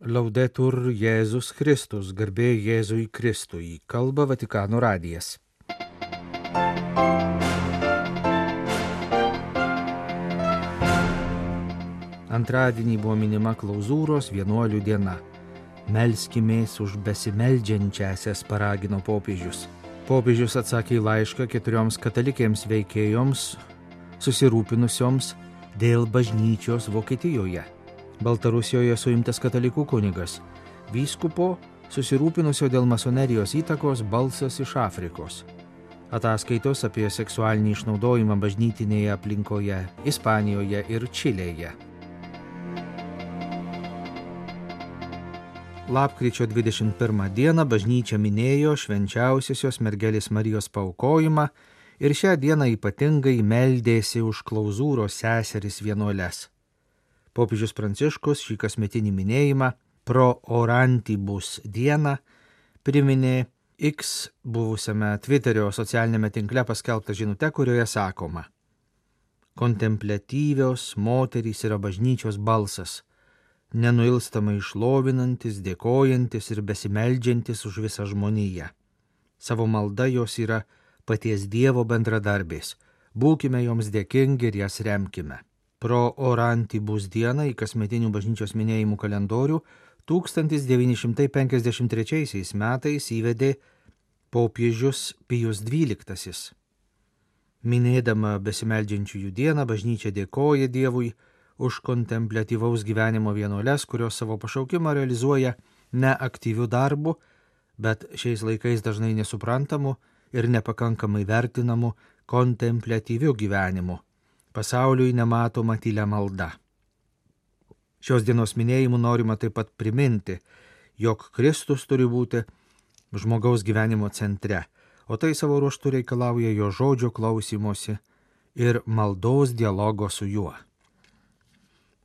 Laudetur Jėzus Kristus, garbė Jėzui Kristui, kalba Vatikano radijas. Antradienį buvo minima klauzūros vienuolių diena. Melskimės už besimeldžiančiasias paragino popiežius. Popiežius atsakė į laišką keturioms katalikėms veikėjoms, susirūpinusioms dėl bažnyčios Vokietijoje. Baltarusijoje suimtas katalikų kunigas, vyskupo susirūpinusio dėl masonerijos įtakos balsas iš Afrikos. Ataskaitos apie seksualinį išnaudojimą bažnytinėje aplinkoje Ispanijoje ir Čilėje. Lapkričio 21 dieną bažnyčia minėjo švenčiausiosios mergelės Marijos paukojimą ir šią dieną ypatingai meldėsi už klauzūros seseris vienuoles. Popiežius Pranciškus šį kasmetinį minėjimą pro orantibus dieną priminė X buvusiame Twitterio socialinėme tinkle paskelbtą žinutę, kurioje sakoma Kontemplatyvios moterys yra bažnyčios balsas, nenuilstamai išlovinantis, dėkojantis ir besimeldžiantis už visą žmoniją. Savo malda jos yra paties Dievo bendradarbės. Būkime joms dėkingi ir jas remkime pro orantibus dieną į kasmetinių bažnyčios minėjimų kalendorių 1953 metais įvedė popiežius Pijus XII. Minėdama besimeldžiančiųjų dieną, bažnyčia dėkoja Dievui už kontemplatyvaus gyvenimo vienuolės, kurios savo pašaukimą realizuoja ne aktyvių darbų, bet šiais laikais dažnai nesuprantamu ir nepakankamai vertinamu kontemplatyviu gyvenimu pasauliui nematoma tylę malda. Šios dienos minėjimu norima taip pat priminti, jog Kristus turi būti žmogaus gyvenimo centre, o tai savo ruoštų reikalauja jo žodžio klausymosi ir maldos dialogo su juo.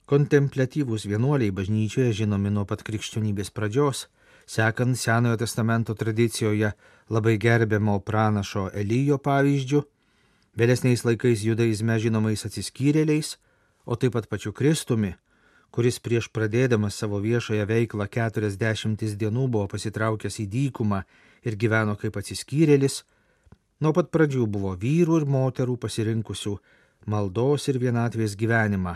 Kontemplatyvūs vienuoliai bažnyčioje žinomi nuo pat krikščionybės pradžios, sekant Senojo testamento tradicijoje labai gerbiamo pranašo Elyjo pavyzdžių, Vėlesniais laikais judaizme žinomais atsiskyrėliais, o taip pat pačiu Kristumi, kuris prieš pradėdamas savo viešąją veiklą 40 dienų buvo pasitraukęs į dykumą ir gyveno kaip atsiskyrėlis, nuo pat pradžių buvo vyrų ir moterų pasirinkusių maldos ir vienatvės gyvenimą,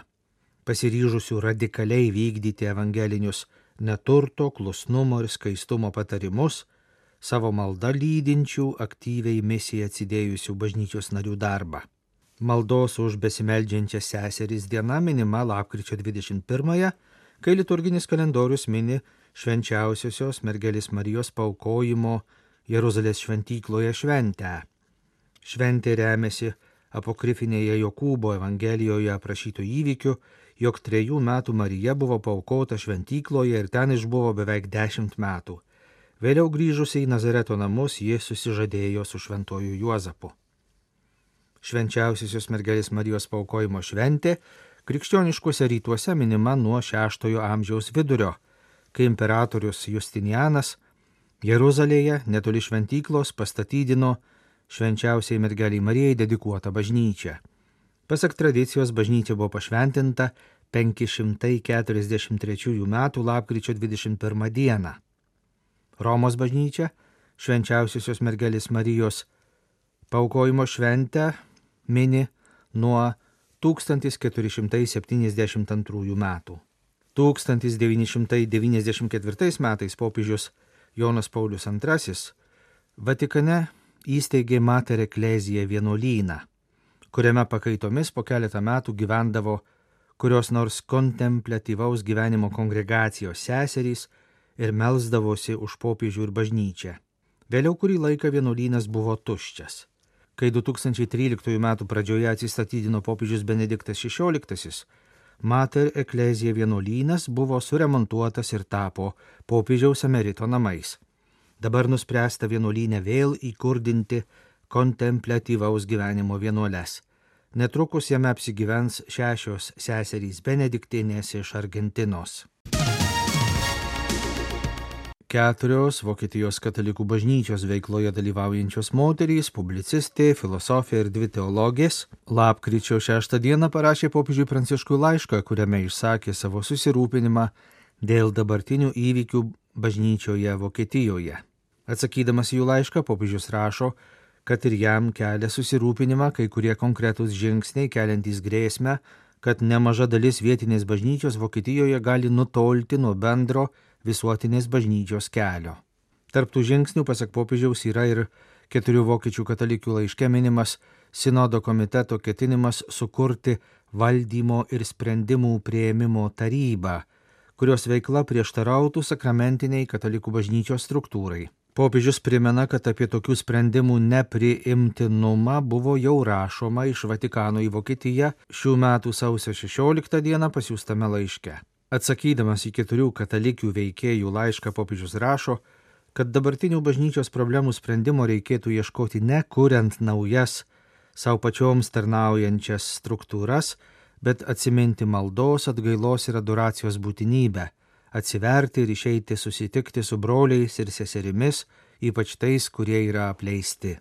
pasiryžusių radikaliai vykdyti evangelinius neturto, klusnumo ir skaistumo patarimus, savo maldą lydinčių, aktyviai misiją atsidėjusių bažnyčios narių darbą. Maldos už besimeldžiančią seseris diena minima lapkričio 21-ąją, kai liturginis kalendorius mini švenčiausiosios mergelės Marijos paukojimo Jeruzalės šventykloje šventę. Šventė remiasi apokrifinėje Jokūbo Evangelijoje aprašytų įvykių, jog trejų metų Marija buvo paukota šventykloje ir ten išbuvo beveik dešimt metų. Vėliau grįžusiai į Nazareto namus ji susižadėjo su šventoju Juozapu. Švenčiausiosios mergelės Marijos paukojimo šventė krikščioniškuose rytuose minima nuo VI amžiaus vidurio, kai imperatorius Justinianas Jeruzalėje netoli šventyklos pastatydino švenčiausiai mergeliai Marijai dedikuotą bažnyčią. Pasak tradicijos bažnyčia buvo pašventinta 543 m. lapkričio 21 d. Romos bažnyčia švenčiausiosios mergelės Marijos paukojimo šventę mini nuo 1472 metų. 1994 metais popiežius Jonas Paulius II Vatikane įsteigė Mater Ekleziją vienuolyną, kuriame pakaitomis po keletą metų gyvendavo kurios nors kontemplatyvaus gyvenimo kongregacijos seserys ir melzdavosi už popiežių ir bažnyčią. Vėliau kurį laiką vienuolynas buvo tuščias. Kai 2013 m. pradžioje atsistatydino popiežius Benediktas XVI, Mater Eklezija vienuolynas buvo suremontuotas ir tapo popiežiaus emerito namais. Dabar nuspręsta vienuolynę vėl įkurdinti kontemplatyvaus gyvenimo vienuoles. Netrukus jame apsigyvens šešios seserys Benediktinės iš Argentinos keturios Vokietijos katalikų bažnyčios veikloje dalyvaujančios moterys, publicistė, filosofė ir dvi teologės, lapkričio 6 dieną parašė popiežiui Pranciškui laišką, kuriame išsakė savo susirūpinimą dėl dabartinių įvykių bažnyčioje Vokietijoje. Atsakydamas jų laišką, popiežius rašo, kad ir jam kelia susirūpinimą kai kurie konkretūs žingsniai keliantys grėsmę, kad nemaža dalis vietinės bažnyčios Vokietijoje gali nutolti nuo bendro visuotinės bažnyčios kelio. Tarptų žingsnių, pasak popiežiaus, yra ir keturių vokiečių katalikių laiške minimas sinodo komiteto ketinimas sukurti valdymo ir sprendimų prieimimo tarybą, kurios veikla prieštarautų sakramentiniai katalikų bažnyčios struktūrai. Popiežius primena, kad apie tokių sprendimų nepriimtinumą buvo jau rašoma iš Vatikano į Vokietiją šių metų sausio 16 dieną pasiūstame laiške. Atsakydamas į keturių katalikių veikėjų laišką popiežius rašo, kad dabartinių bažnyčios problemų sprendimo reikėtų ieškoti ne kuriant naujas, savo pačioms tarnaujančias struktūras, bet atsiminti maldos, atgailos ir adoracijos būtinybę atsiverti ir išeiti susitikti su broliais ir seserimis, ypač tais, kurie yra apleisti.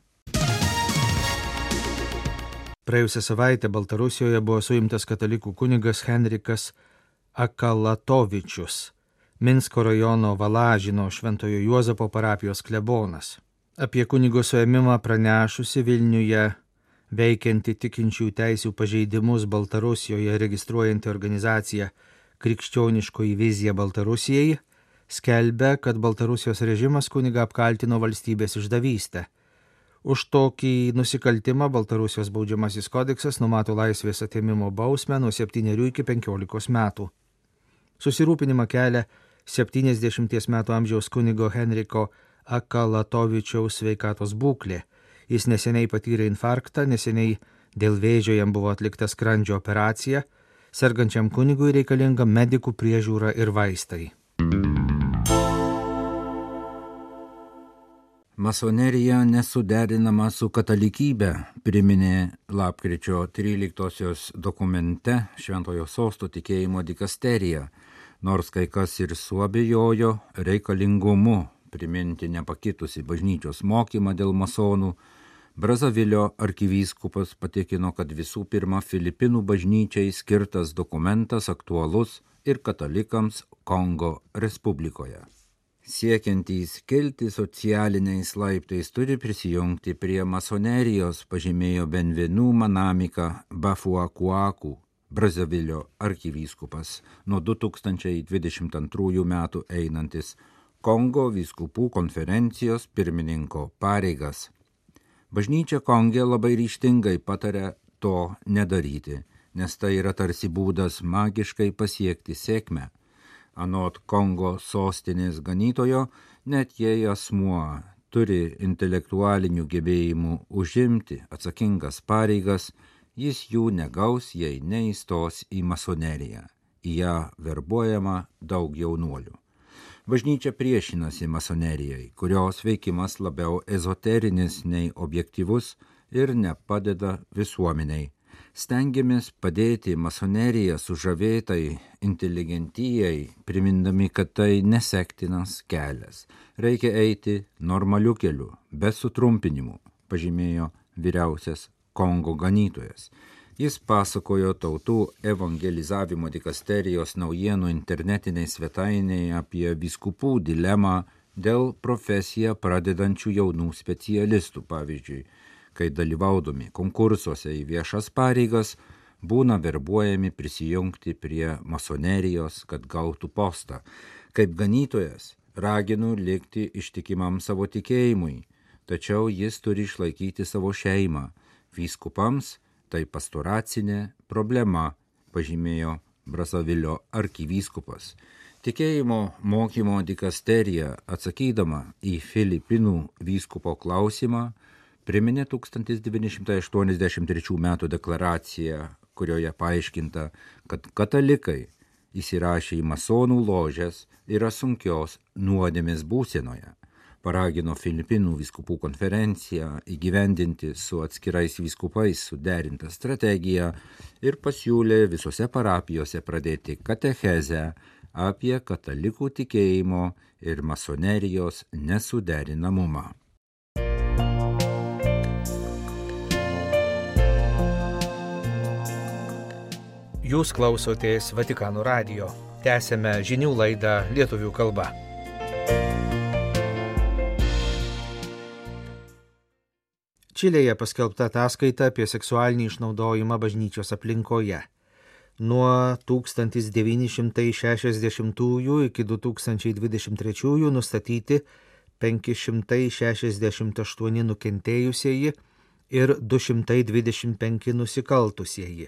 Praėjusią savaitę Baltarusijoje buvo suimtas katalikų kunigas Henrikas Akalatovičius, Minsko rajono Valažino Šventojo Juozapo parapijos klebonas. Apie kunigo suėmimą pranešusi Vilniuje veikianti tikinčių teisių pažeidimus Baltarusijoje registruojanti organizacija krikščioniškoji vizija Baltarusijai skelbia, kad Baltarusijos režimas kuniga apkaltino valstybės išdavystę. Už tokį nusikaltimą Baltarusijos baudžiamasis kodeksas numato laisvės atėmimo bausmę nuo 7 iki 15 metų. Susirūpinimą kelia 70 metų amžiaus kunigo Henriko Akalatovičiaus sveikatos būklė. Jis neseniai patyrė infarktą, neseniai dėl vėžio jam buvo atlikta skrandžio operacija, sergančiam kunigui reikalinga medikų priežiūra ir vaistai. Masonerija nesuderinama su katalikybė, priminė lapkričio 13-osios dokumente Šventojo sosto tikėjimo dikasterija, nors kai kas ir suabejojo reikalingumu priminti nepakitusi bažnyčios mokymą dėl masonų, Brazavilio arkivyskupas patikino, kad visų pirma Filipinų bažnyčiai skirtas dokumentas aktualus ir katalikams Kongo Respublikoje. Siekiantys kilti socialiniais laiptais turi prisijungti prie masonerijos, pažymėjo Benvenu Manamika Bafuakuaku, Brazavilio arkivyskupas, nuo 2022 metų einantis Kongo vyskupų konferencijos pirmininko pareigas. Bažnyčia Kongė labai ryštingai patarė to nedaryti, nes tai yra tarsi būdas magiškai pasiekti sėkmę. Anot Kongo sostinės ganytojo, net jei asmuo turi intelektualinių gebėjimų užimti atsakingas pareigas, jis jų negaus, jei neįstos į masoneriją. Į ją verbuojama daug jaunuolių. Bažnyčia priešinasi masonerijai, kurios veikimas labiau ezoterinis nei objektivus ir nepadeda visuomeniai. Stengiamės padėti masoneriją sužavėtai inteligentijai, primindami, kad tai nesektinas kelias. Reikia eiti normaliu keliu, be sutrumpinimų, pažymėjo vyriausias Kongo ganytojas. Jis pasakojo tautų evangelizavimo dikasterijos naujienų internetiniai svetainėje apie viskupų dilemą dėl profesiją pradedančių jaunų specialistų, pavyzdžiui, kai dalyvaudami konkursuose į viešas pareigas būna verbuojami prisijungti prie masonerijos, kad gautų postą. Kaip ganytojas raginu likti ištikimam savo tikėjimui, tačiau jis turi išlaikyti savo šeimą. Vyskupams tai pastoracinė problema, pažymėjo Brazavilio arkivyskupas. Tikėjimo mokymo dikasterija atsakydama į Filipinų vyskupo klausimą priminė 1983 m. deklaraciją, kurioje paaiškinta, kad katalikai įsirašę į masonų ložės yra sunkios nuodėmės būsenoje paragino Filipinų viskupų konferenciją įgyvendinti su atskirais viskupais suderintą strategiją ir pasiūlė visose parapijose pradėti katechezę apie katalikų tikėjimo ir masonerijos nesuderinamumą. Jūs klausotės Vatikano radio. Tęsėme žinių laidą lietuvių kalba. Čilėje paskelbta ataskaita apie seksualinį išnaudojimą bažnyčios aplinkoje. Nuo 1960 iki 2023 nustatyti 568 nukentėjusieji ir 225 nusikaltusieji.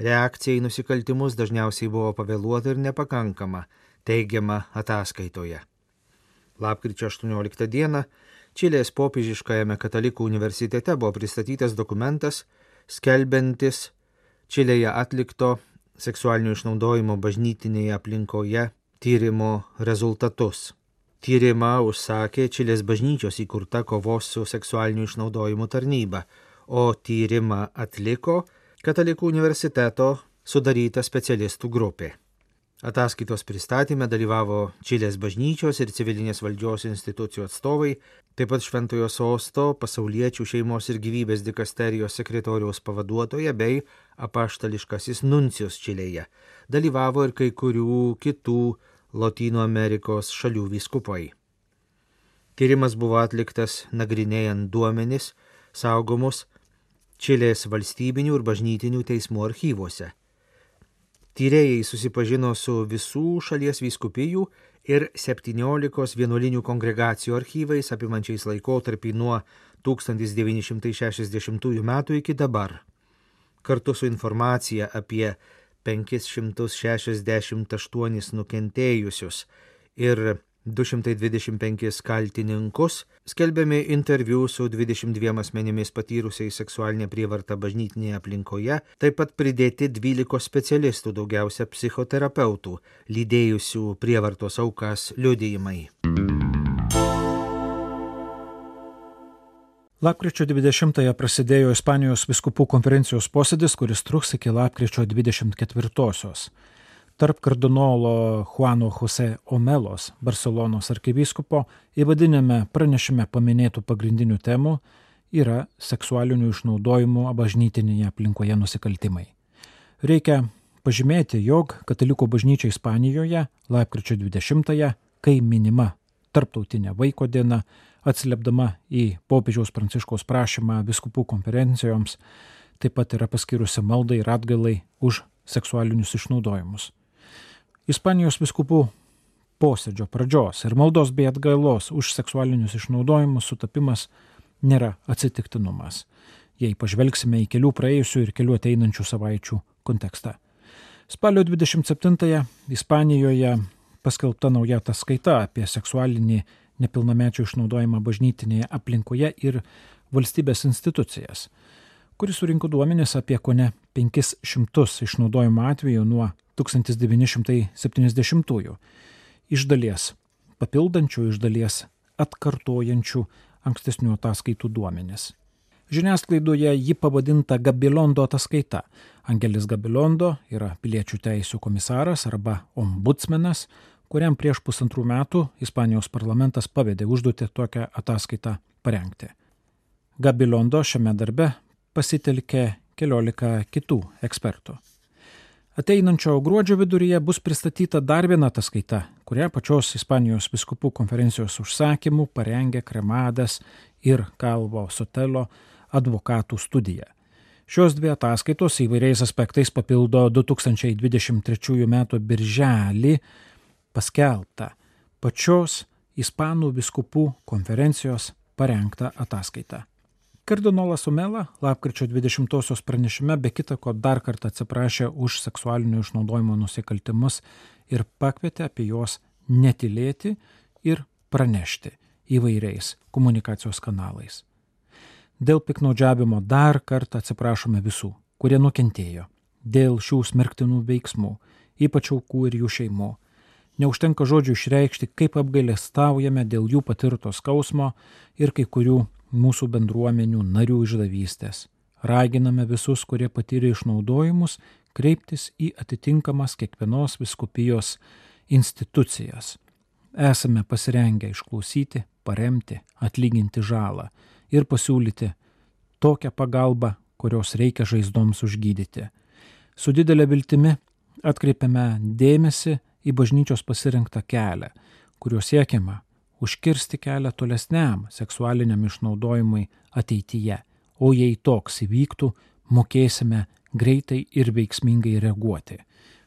Reakcija į nusikaltimus dažniausiai buvo pavėluota ir nepakankama, teigiama ataskaitoje. Lapkričio 18 dieną Čilės popiežiškajame katalikų universitete buvo pristatytas dokumentas, skelbiantis Čilėje atlikto seksualinio išnaudojimo bažnytinėje aplinkoje tyrimo rezultatus. Tyrimą užsakė Čilės bažnyčios įkurta kovos su seksualiniu išnaudojimu tarnyba, o tyrimą atliko Katalikų universiteto sudaryta specialistų grupė. Ataskaitos pristatymė dalyvavo Čilės bažnyčios ir civilinės valdžios institucijų atstovai, taip pat Šventojo sosto pasauliečių šeimos ir gyvybės dikasterijos sekretoriaus pavaduotoja bei apaštališkasis nuncijos Čilėje. Dalyvavo ir kai kurių kitų Latino Amerikos šalių vyskupai. Tyrimas buvo atliktas nagrinėjant duomenis saugomus Čilės valstybinių ir bažnytinių teismų archyvuose. Tyrėjai susipažino su visų šalies vyskupijų ir 17 vienuolinių kongregacijų archyvais apimančiais laikotarpį nuo 1960 metų iki dabar. Kartu su informacija apie 568 nukentėjusius ir 225 kaltininkus, skelbiami interviu su 22 asmenimis patyrusiais seksualinę prievartą bažnytinėje aplinkoje, taip pat pridėti 12 specialistų, daugiausia psichoterapeutų, lydėjusių prievartos aukas liudijimai. Lapkričio 20-ąją prasidėjo Ispanijos viskupų konferencijos posėdis, kuris truks iki lapkričio 24-osios tarp kardinolo Juano Jose Omelos, Barcelonos arkivyskupo, įvadinėme pranešime paminėtų pagrindinių temų yra seksualinių išnaudojimų bažnytinėje aplinkoje nusikaltimai. Reikia pažymėti, jog Katalikų bažnyčia Ispanijoje lapkričio 20-ąją, kai minima Tarptautinė vaiko diena, atsiliepdama į popiežiaus pranciškaus prašymą viskupų konferencijoms, taip pat yra paskirusi maldai ir atgalai už seksualinius išnaudojimus. Ispanijos viskupų posėdžio pradžios ir maldos bei atgailos už seksualinius išnaudojimus sutapimas nėra atsitiktinumas, jei pažvelgsime į kelių praėjusių ir kelių ateinančių savaičių kontekstą. Spalio 27-ąją Ispanijoje paskelbta nauja ataskaita apie seksualinį nepilnamečio išnaudojimą bažnytinėje aplinkoje ir valstybės institucijas, kuris surinko duomenis apie kone 500 išnaudojimo atvejų nuo 1970-ųjų. Iš dalies papildančių, iš dalies atkartojančių ankstesnių ataskaitų duomenis. Žiniasklaidoje ji pavadinta Gabilondo ataskaita. Angelis Gabilondo yra piliečių teisų komisaras arba ombudsmenas, kuriam prieš pusantrų metų Ispanijos parlamentas pavedė užduoti tokią ataskaitą parengti. Gabilondo šiame darbe pasitelkė keliolika kitų ekspertų. Ateinančio gruodžio viduryje bus pristatyta dar viena ataskaita, kurią pačios Ispanijos biskupų konferencijos užsakymų parengė Kremadas ir Kalvo Sotelo advokatų studija. Šios dvi ataskaitos įvairiais aspektais papildo 2023 m. birželį paskelbtą pačios Ispanų biskupų konferencijos parengtą ataskaitą. Kardinolas Umela lapkričio 20-osios pranešime be kita ko dar kartą atsiprašė už seksualinio išnaudojimo nusikaltimus ir pakvietė apie juos netilėti ir pranešti įvairiais komunikacijos kanalais. Dėl piknaudžiavimo dar kartą atsiprašome visų, kurie nukentėjo dėl šių smerktinų veiksmų, ypač aukų ir jų šeimų. Neužtenka žodžių išreikšti, kaip apgailestaujame dėl jų patirto skausmo ir kai kurių mūsų bendruomenių narių išdavystės. Raginame visus, kurie patyrė išnaudojimus, kreiptis į atitinkamas kiekvienos viskupijos institucijas. Esame pasirengę išklausyti, paremti, atlyginti žalą ir pasiūlyti tokią pagalbą, kurios reikia žaizdoms užgydyti. Su didelė viltimi atkreipiame dėmesį į bažnyčios pasirinktą kelią, kuriuo siekiama užkirsti kelią tolesniam seksualiniam išnaudojimui ateityje, o jei toks įvyktų, mokėsime greitai ir veiksmingai reaguoti,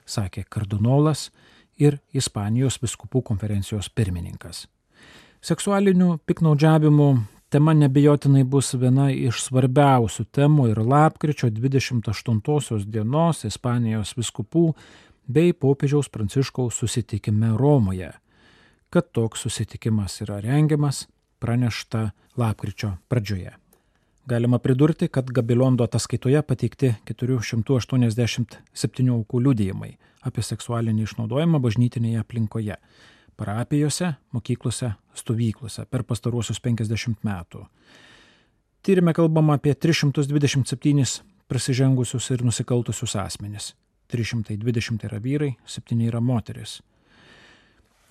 sakė kardinolas ir Ispanijos viskupų konferencijos pirmininkas. Seksualinių piknaudžiavimų tema nebejotinai bus viena iš svarbiausių temų ir lapkričio 28 dienos Ispanijos viskupų bei popiežiaus pranciškaus susitikime Romoje. Kad toks susitikimas yra rengiamas, pranešta lapkričio pradžioje. Galima pridurti, kad Gabilondo ataskaitoje pateikti 487 aukų liudijimai apie seksualinį išnaudojimą bažnytinėje aplinkoje - parapijose, mokyklose, stovyklose per pastaruosius 50 metų. Tyrime kalbama apie 327 prasižengusius ir nusikaltusius asmenis. 320 yra vyrai, 7 yra moteris.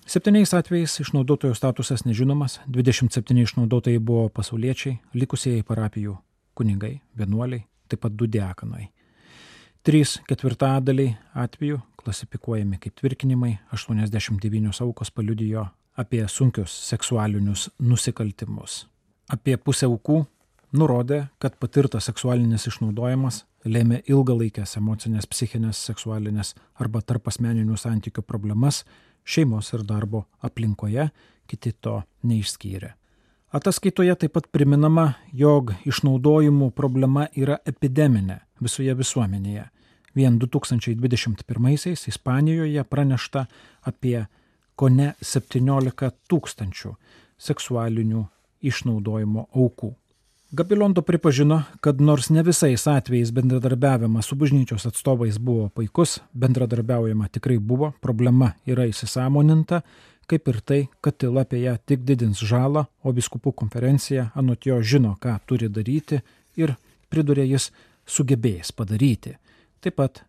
Septyniais atvejais išnaudotojo statusas nežinomas, 27 išnaudotojai buvo pasauliečiai, likusieji parapijų kunigai, vienuoliai, taip pat du diakonai. Trys ketvirtadaliai atvejų klasifikuojami kaip tvirkinimai, 89 aukos paliudijo apie sunkius seksualinius nusikaltimus. Apie pusę aukų nurodė, kad patirtas seksualinis išnaudojimas lėmė ilgalaikės emocinės, psichinės, seksualinės arba tarp asmeninių santykių problemas šeimos ir darbo aplinkoje, kiti to neišskyrė. Ataskaitoje taip pat priminama, jog išnaudojimų problema yra epideminė visoje visuomenėje. Vien 2021-aisiais Ispanijoje pranešta apie kone 17 tūkstančių seksualinių išnaudojimo aukų. Gabilondo pripažino, kad nors ne visais atvejais bendradarbiavimas su bažnyčios atstovais buvo puikus, bendradarbiaujama tikrai buvo, problema yra įsisamoninta, kaip ir tai, kad tyla apie ją tik didins žalą, o biskupų konferencija anot jo žino, ką turi daryti ir pridurė jis sugebėjęs padaryti. Taip pat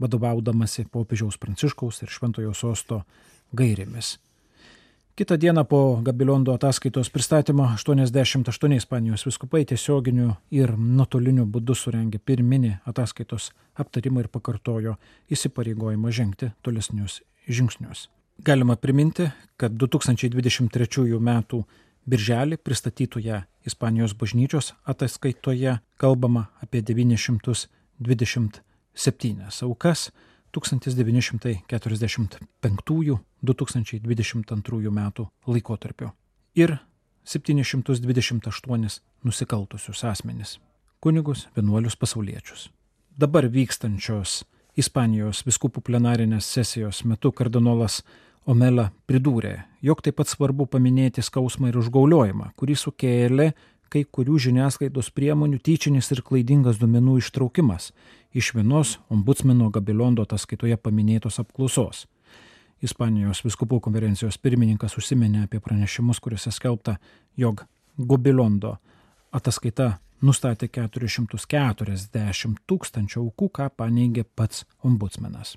vadovaudamasi popiežiaus pranciškaus ir šventojo sosto gairėmis. Kita diena po Gabilondo ataskaitos pristatymo 88 Ispanijos viskupai tiesioginiu ir nuotoliniu būdu surengė pirminį ataskaitos aptarimą ir pakartojo įsipareigojimą žengti tolesnius žingsnius. Galima priminti, kad 2023 m. birželį pristatytoje Ispanijos bažnyčios ataskaitoje kalbama apie 927 aukas 1945-2022 metų laikotarpiu ir 728 nusikaltusius asmenis - kunigus, vienuolius pasauliečius. Dabar vykstančios Ispanijos viskupų plenarinės sesijos metu kardinolas Omela pridūrė, jog taip pat svarbu paminėti skausmą ir užgauliojimą, kurį sukėlė kai kurių žiniasklaidos priemonių tyčinis ir klaidingas duomenų ištraukimas iš vienos ombudsmeno Gabilondo ataskaitoje paminėtos apklausos. Ispanijos viskupų konferencijos pirmininkas užsiminė apie pranešimus, kuriuose skelbta, jog Gabilondo ataskaita nustatė 440 tūkstančių aukų, ką paneigė pats ombudsmenas.